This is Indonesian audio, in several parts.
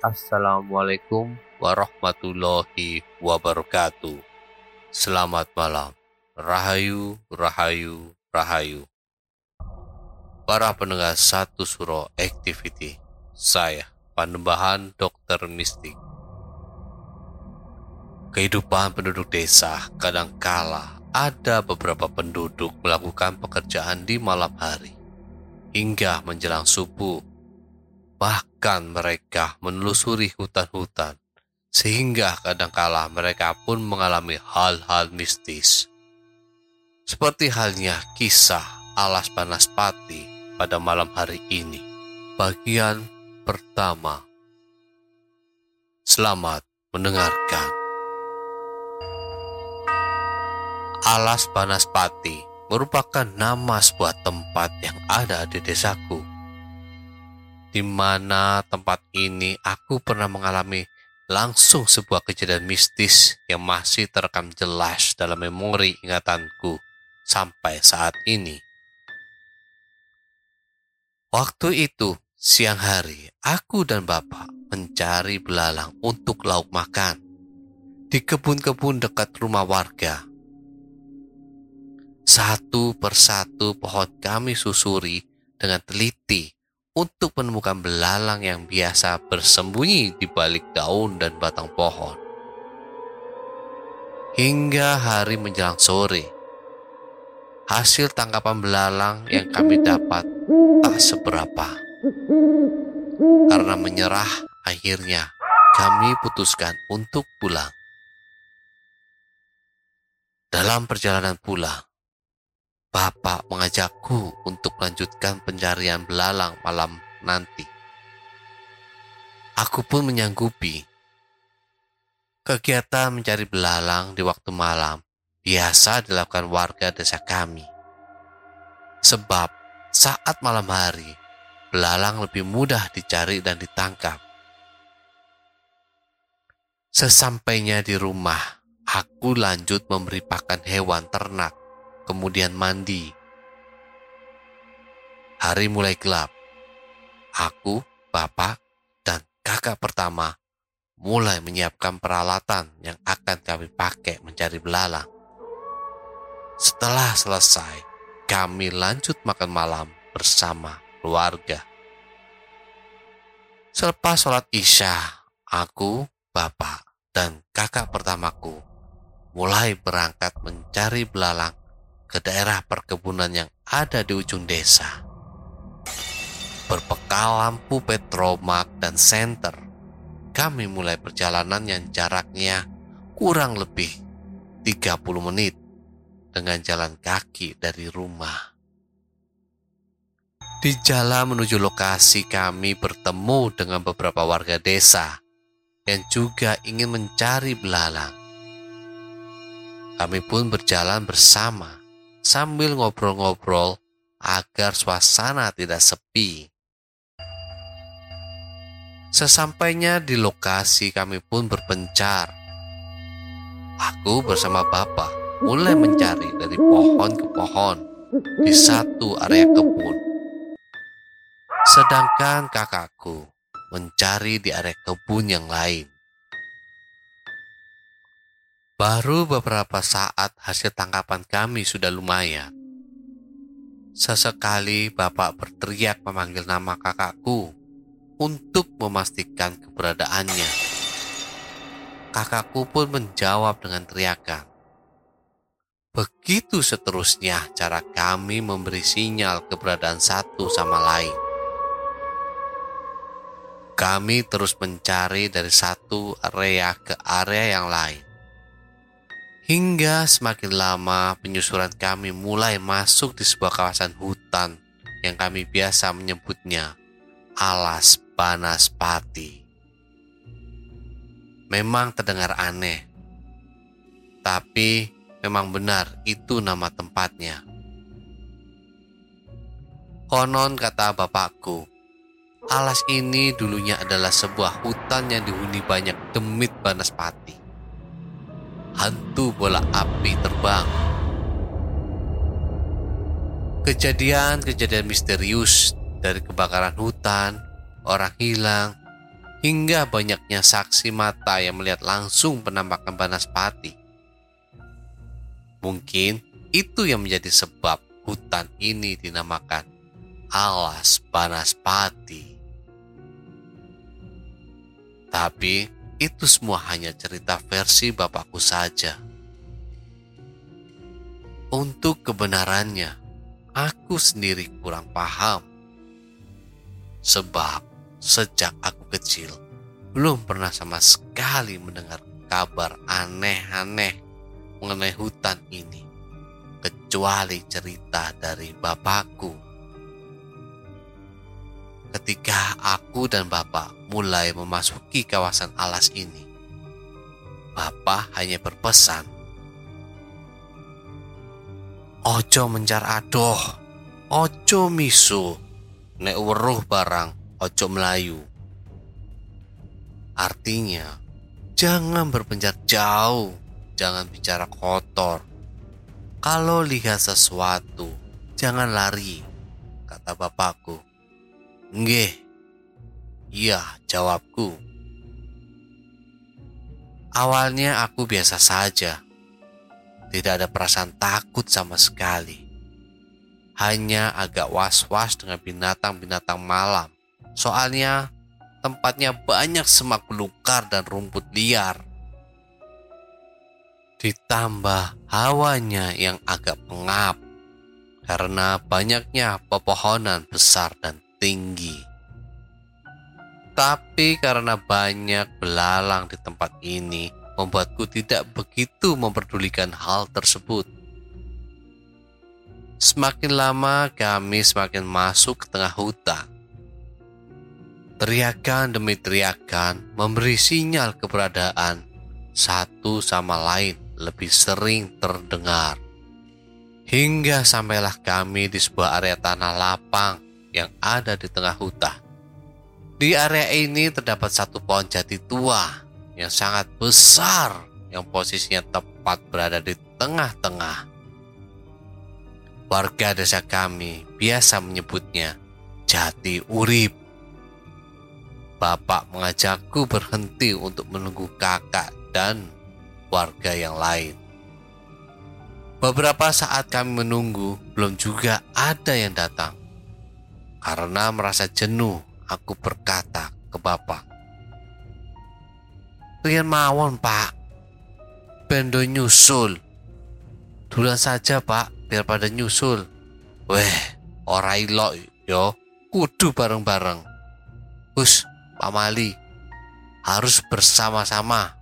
Assalamualaikum warahmatullahi wabarakatuh. Selamat malam. Rahayu, rahayu, rahayu. Para pendengar satu suro activity. Saya, Panembahan Dokter Mistik. Kehidupan penduduk desa kadangkala ada beberapa penduduk melakukan pekerjaan di malam hari hingga menjelang subuh Bahkan mereka menelusuri hutan-hutan, sehingga kadangkala mereka pun mengalami hal-hal mistis. Seperti halnya kisah alas panas pati pada malam hari ini. Bagian pertama. Selamat mendengarkan. Alas Panas Pati merupakan nama sebuah tempat yang ada di desaku di mana tempat ini aku pernah mengalami langsung sebuah kejadian mistis yang masih terekam jelas dalam memori ingatanku sampai saat ini. Waktu itu, siang hari, aku dan bapak mencari belalang untuk lauk makan di kebun-kebun dekat rumah warga. Satu persatu pohon kami susuri dengan teliti untuk menemukan belalang yang biasa bersembunyi di balik daun dan batang pohon. Hingga hari menjelang sore, hasil tangkapan belalang yang kami dapat tak seberapa. Karena menyerah, akhirnya kami putuskan untuk pulang. Dalam perjalanan pulang, Bapak mengajakku untuk melanjutkan pencarian belalang malam nanti. Aku pun menyanggupi. Kegiatan mencari belalang di waktu malam biasa dilakukan warga desa kami. Sebab saat malam hari, belalang lebih mudah dicari dan ditangkap. Sesampainya di rumah, aku lanjut memberi pakan hewan ternak kemudian mandi. Hari mulai gelap. Aku, bapak, dan kakak pertama mulai menyiapkan peralatan yang akan kami pakai mencari belalang. Setelah selesai, kami lanjut makan malam bersama keluarga. Selepas sholat isya, aku, bapak, dan kakak pertamaku mulai berangkat mencari belalang ke daerah perkebunan yang ada di ujung desa. Berbekal lampu petromak dan senter, kami mulai perjalanan yang jaraknya kurang lebih 30 menit dengan jalan kaki dari rumah. Di jalan menuju lokasi kami bertemu dengan beberapa warga desa yang juga ingin mencari belalang. Kami pun berjalan bersama sambil ngobrol-ngobrol agar suasana tidak sepi. Sesampainya di lokasi kami pun berpencar. Aku bersama bapak mulai mencari dari pohon ke pohon di satu area kebun sedangkan kakakku mencari di area kebun yang lain. Baru beberapa saat hasil tangkapan kami sudah lumayan. Sesekali bapak berteriak memanggil nama kakakku untuk memastikan keberadaannya. Kakakku pun menjawab dengan teriakan. Begitu seterusnya cara kami memberi sinyal keberadaan satu sama lain. Kami terus mencari dari satu area ke area yang lain. Hingga semakin lama penyusuran kami mulai masuk di sebuah kawasan hutan yang kami biasa menyebutnya Alas Banaspati. Memang terdengar aneh, tapi memang benar itu nama tempatnya. Konon kata bapakku, Alas ini dulunya adalah sebuah hutan yang dihuni banyak demit banaspati. Hantu bola api terbang. Kejadian-kejadian misterius dari kebakaran hutan, orang hilang, hingga banyaknya saksi mata yang melihat langsung penampakan banaspati. Mungkin itu yang menjadi sebab hutan ini dinamakan Alas Banaspati. Tapi itu semua hanya cerita versi bapakku saja. Untuk kebenarannya, aku sendiri kurang paham. Sebab sejak aku kecil, belum pernah sama sekali mendengar kabar aneh-aneh mengenai hutan ini, kecuali cerita dari bapakku ketika aku dan Bapak mulai memasuki kawasan alas ini. Bapak hanya berpesan, Ojo mencar adoh, ojo misu, nek weruh barang, ojo melayu. Artinya, jangan berpencar jauh, jangan bicara kotor. Kalau lihat sesuatu, jangan lari, kata bapakku. Nggih. Iya, jawabku. Awalnya aku biasa saja. Tidak ada perasaan takut sama sekali. Hanya agak was-was dengan binatang-binatang malam. Soalnya tempatnya banyak semak belukar dan rumput liar. Ditambah hawanya yang agak pengap karena banyaknya pepohonan besar dan tinggi. Tapi karena banyak belalang di tempat ini, membuatku tidak begitu memperdulikan hal tersebut. Semakin lama kami semakin masuk ke tengah hutan. Teriakan demi teriakan memberi sinyal keberadaan satu sama lain lebih sering terdengar. Hingga sampailah kami di sebuah area tanah lapang yang ada di tengah hutan. Di area ini terdapat satu pohon jati tua yang sangat besar yang posisinya tepat berada di tengah-tengah. Warga desa kami biasa menyebutnya jati urip. Bapak mengajakku berhenti untuk menunggu kakak dan warga yang lain. Beberapa saat kami menunggu, belum juga ada yang datang. Karena merasa jenuh, aku berkata ke bapak. Rian mawon pak, bendo nyusul. Duluan saja pak, biar pada nyusul. Weh, ora ilok yo, kudu bareng-bareng. Hus, Pak Mali, harus bersama-sama,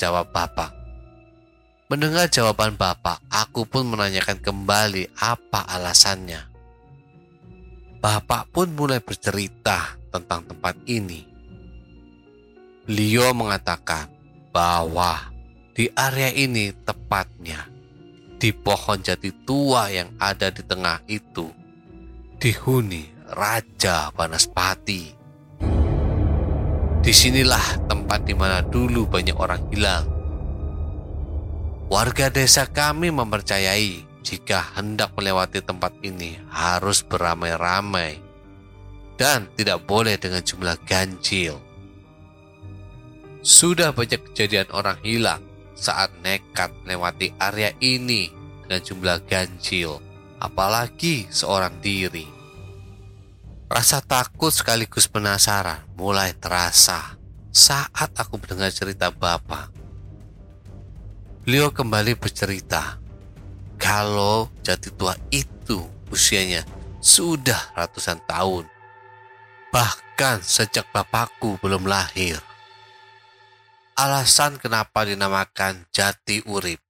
jawab Bapak. Mendengar jawaban Bapak, aku pun menanyakan kembali apa alasannya. Bapak pun mulai bercerita tentang tempat ini. Beliau mengatakan bahwa di area ini tepatnya di pohon jati tua yang ada di tengah itu dihuni Raja Banaspati. Di sinilah tempat di mana dulu banyak orang hilang. Warga desa kami mempercayai jika hendak melewati tempat ini harus beramai-ramai dan tidak boleh dengan jumlah ganjil. Sudah banyak kejadian orang hilang saat nekat melewati area ini dengan jumlah ganjil, apalagi seorang diri. Rasa takut sekaligus penasaran mulai terasa saat aku mendengar cerita Bapak. Beliau kembali bercerita kalau jati tua itu usianya sudah ratusan tahun. Bahkan sejak bapakku belum lahir. Alasan kenapa dinamakan jati urip.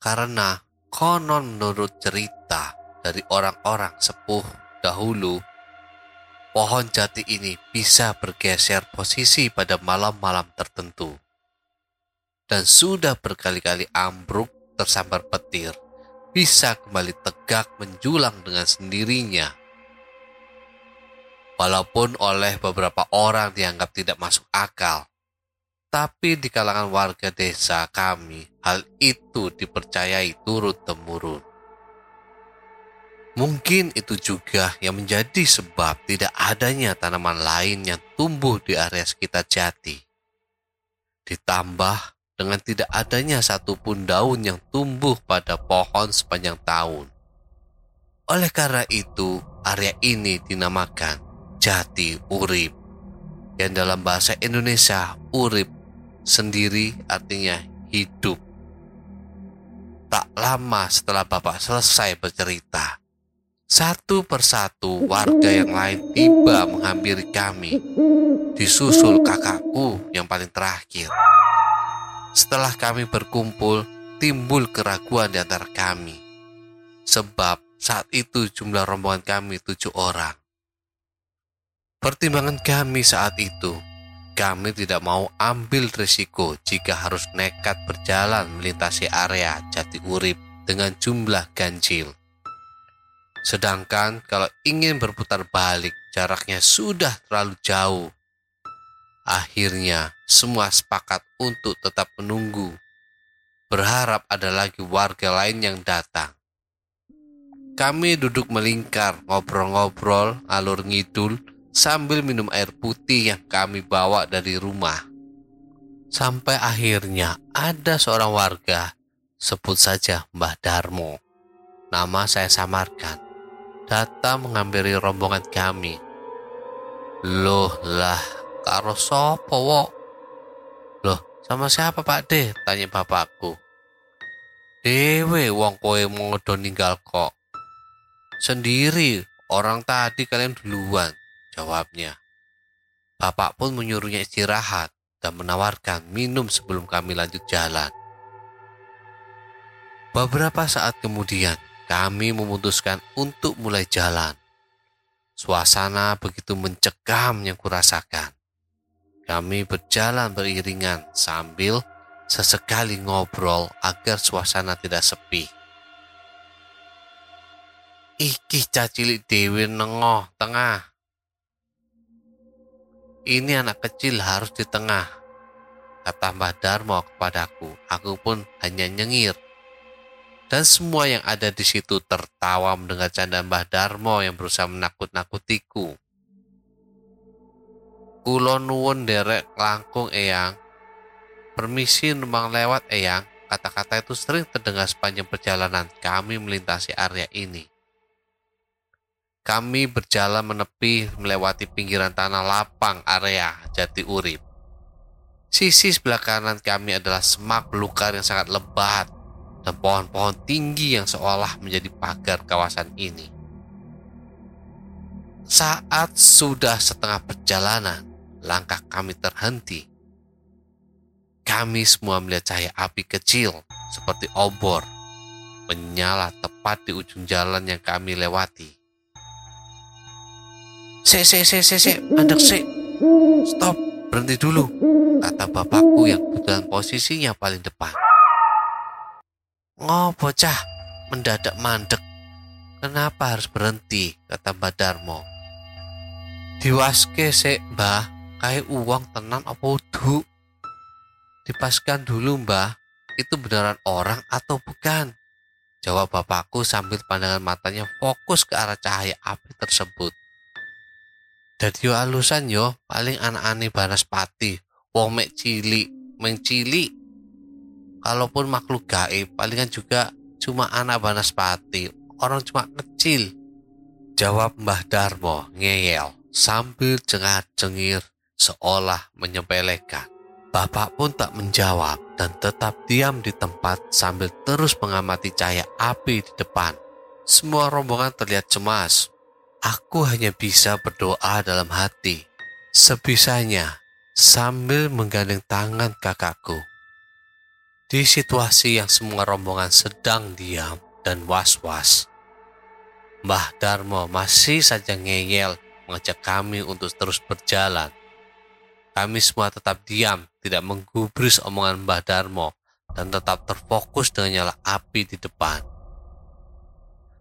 Karena konon menurut cerita dari orang-orang sepuh dahulu pohon jati ini bisa bergeser posisi pada malam-malam tertentu. Dan sudah berkali-kali ambruk tersambar petir, bisa kembali tegak menjulang dengan sendirinya. Walaupun oleh beberapa orang dianggap tidak masuk akal, tapi di kalangan warga desa kami, hal itu dipercayai turun-temurun. Mungkin itu juga yang menjadi sebab tidak adanya tanaman lain yang tumbuh di area sekitar jati. Ditambah dengan tidak adanya satupun daun yang tumbuh pada pohon sepanjang tahun. Oleh karena itu, area ini dinamakan Jati Urip. Yang dalam bahasa Indonesia, urip sendiri artinya hidup. Tak lama setelah Bapak selesai bercerita, satu persatu warga yang lain tiba menghampiri kami, disusul kakakku yang paling terakhir. Setelah kami berkumpul, timbul keraguan di antara kami. Sebab saat itu jumlah rombongan kami tujuh orang. Pertimbangan kami saat itu, kami tidak mau ambil risiko jika harus nekat berjalan melintasi area Jati Urip dengan jumlah ganjil. Sedangkan kalau ingin berputar balik, jaraknya sudah terlalu jauh. Akhirnya, semua sepakat untuk tetap menunggu. Berharap ada lagi warga lain yang datang. Kami duduk melingkar, ngobrol-ngobrol, alur ngidul, sambil minum air putih yang kami bawa dari rumah. Sampai akhirnya ada seorang warga, sebut saja Mbah Darmo. Nama saya samarkan datang menghampiri rombongan kami. Loh lah, karo sopo wo? Loh, sama siapa Pak De? Tanya bapakku. Dewe wong kowe mau ninggal kok. Sendiri, orang tadi kalian duluan, jawabnya. Bapak pun menyuruhnya istirahat dan menawarkan minum sebelum kami lanjut jalan. Beberapa saat kemudian, kami memutuskan untuk mulai jalan. Suasana begitu mencekam yang kurasakan. Kami berjalan beriringan sambil sesekali ngobrol agar suasana tidak sepi. Iki cacilik dewi nengoh tengah. Ini anak kecil harus di tengah, kata Mbah Darmo kepadaku. Aku pun hanya nyengir dan semua yang ada di situ tertawa mendengar canda Mbah Darmo yang berusaha menakut-nakutiku. Kulo nuwun derek langkung eyang. Permisi numpang lewat eyang. Kata-kata itu sering terdengar sepanjang perjalanan kami melintasi area ini. Kami berjalan menepi melewati pinggiran tanah lapang area Jati Urip. Sisi sebelah kanan kami adalah semak belukar yang sangat lebat dan pohon-pohon tinggi yang seolah menjadi pagar kawasan ini. Saat sudah setengah perjalanan, langkah kami terhenti. Kami semua melihat cahaya api kecil seperti obor menyala tepat di ujung jalan yang kami lewati. Se, se, se, se, se, mandek se. Stop, berhenti dulu, kata bapakku yang kebetulan posisinya paling depan. Oh, bocah, mendadak mandek. Kenapa harus berhenti, kata Mbak Darmo. Diwaske se, mbah, kayak uang tenan apa udu? Dipaskan dulu mbah, itu beneran orang atau bukan? Jawab bapakku sambil pandangan matanya fokus ke arah cahaya api tersebut. Dadi yo alusan yo, paling anak-anak Banaspati, wong mek cili, meng cili. Kalaupun makhluk gaib, palingan juga cuma anak Banaspati, orang cuma kecil. Jawab Mbah Darmo ngeyel sambil jengah-jengir seolah menyepelekan. Bapak pun tak menjawab dan tetap diam di tempat sambil terus mengamati cahaya api di depan. Semua rombongan terlihat cemas. Aku hanya bisa berdoa dalam hati, sebisanya sambil menggandeng tangan kakakku. Di situasi yang semua rombongan sedang diam dan was-was, Mbah Darmo masih saja ngeyel mengajak kami untuk terus berjalan. Kami semua tetap diam tidak menggubris omongan Mbah Darmo dan tetap terfokus dengan nyala api di depan.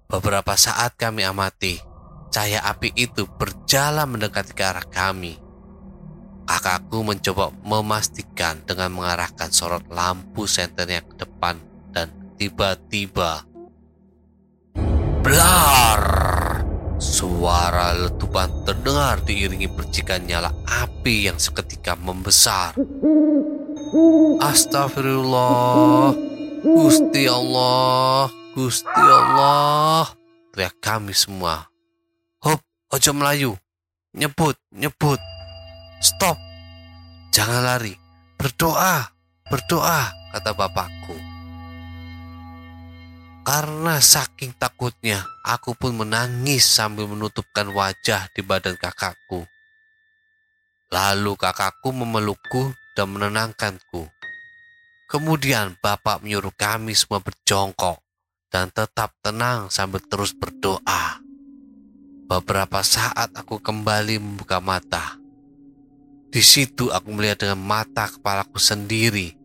Beberapa saat kami amati, cahaya api itu berjalan mendekati ke arah kami. Kakakku mencoba memastikan dengan mengarahkan sorot lampu senternya ke depan dan tiba-tiba Blar! Suara letupan terdengar diiringi percikan nyala api yang seketika membesar. Astagfirullah, Gusti Allah, Gusti Allah, teriak kami semua. Hop, ojo melayu, nyebut, nyebut, stop, jangan lari, berdoa, berdoa, kata bapakku. Karena saking takutnya, aku pun menangis sambil menutupkan wajah di badan kakakku. Lalu kakakku memelukku dan menenangkanku. Kemudian bapak menyuruh kami semua berjongkok dan tetap tenang sambil terus berdoa. Beberapa saat aku kembali membuka mata. Di situ aku melihat dengan mata kepalaku sendiri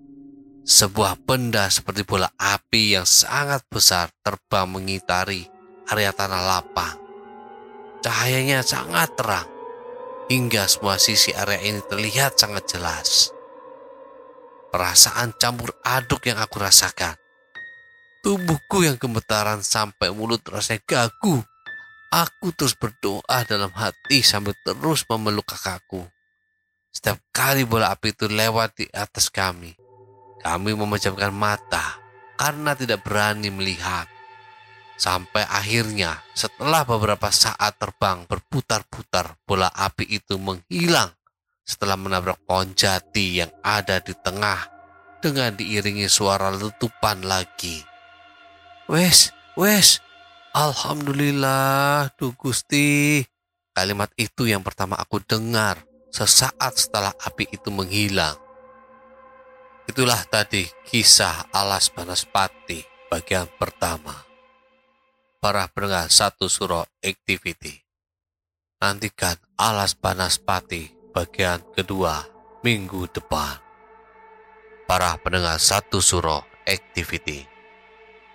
sebuah benda seperti bola api yang sangat besar terbang mengitari area tanah lapang. Cahayanya sangat terang, hingga semua sisi area ini terlihat sangat jelas. Perasaan campur aduk yang aku rasakan. Tubuhku yang gemetaran sampai mulut rasanya gagu. Aku terus berdoa dalam hati sambil terus memeluk kakakku. Setiap kali bola api itu lewat di atas kami, kami memejamkan mata karena tidak berani melihat. Sampai akhirnya setelah beberapa saat terbang berputar-putar bola api itu menghilang setelah menabrak pohon jati yang ada di tengah dengan diiringi suara letupan lagi. Wes, wes, Alhamdulillah, Duh Gusti. Kalimat itu yang pertama aku dengar sesaat setelah api itu menghilang. Itulah tadi kisah Alas Banaspati bagian pertama. Para pendengar satu suro activity. Nantikan Alas Banaspati bagian kedua minggu depan. Para pendengar satu suro activity.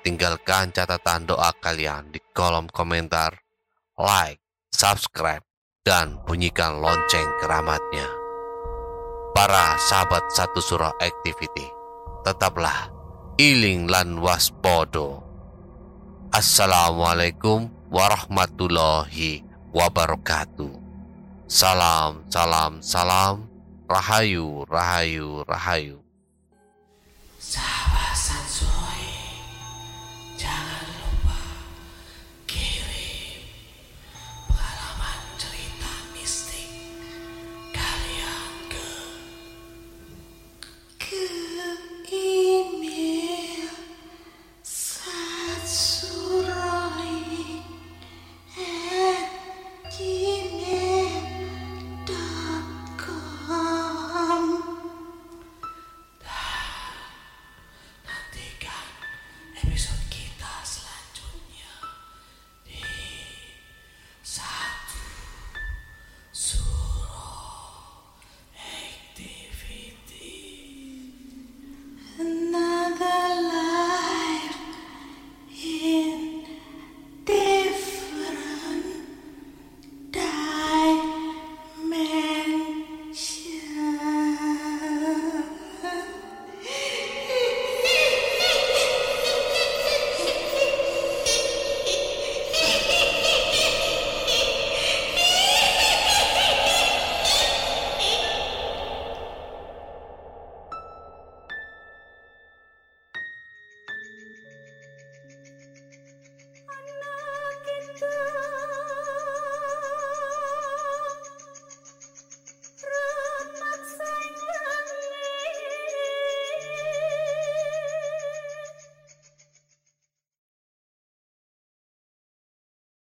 Tinggalkan catatan doa kalian di kolom komentar, like, subscribe, dan bunyikan lonceng keramatnya para sahabat satu surah activity. Tetaplah iling lan waspodo. Assalamualaikum warahmatullahi wabarakatuh. Salam, salam, salam. Rahayu, rahayu, rahayu. Salam.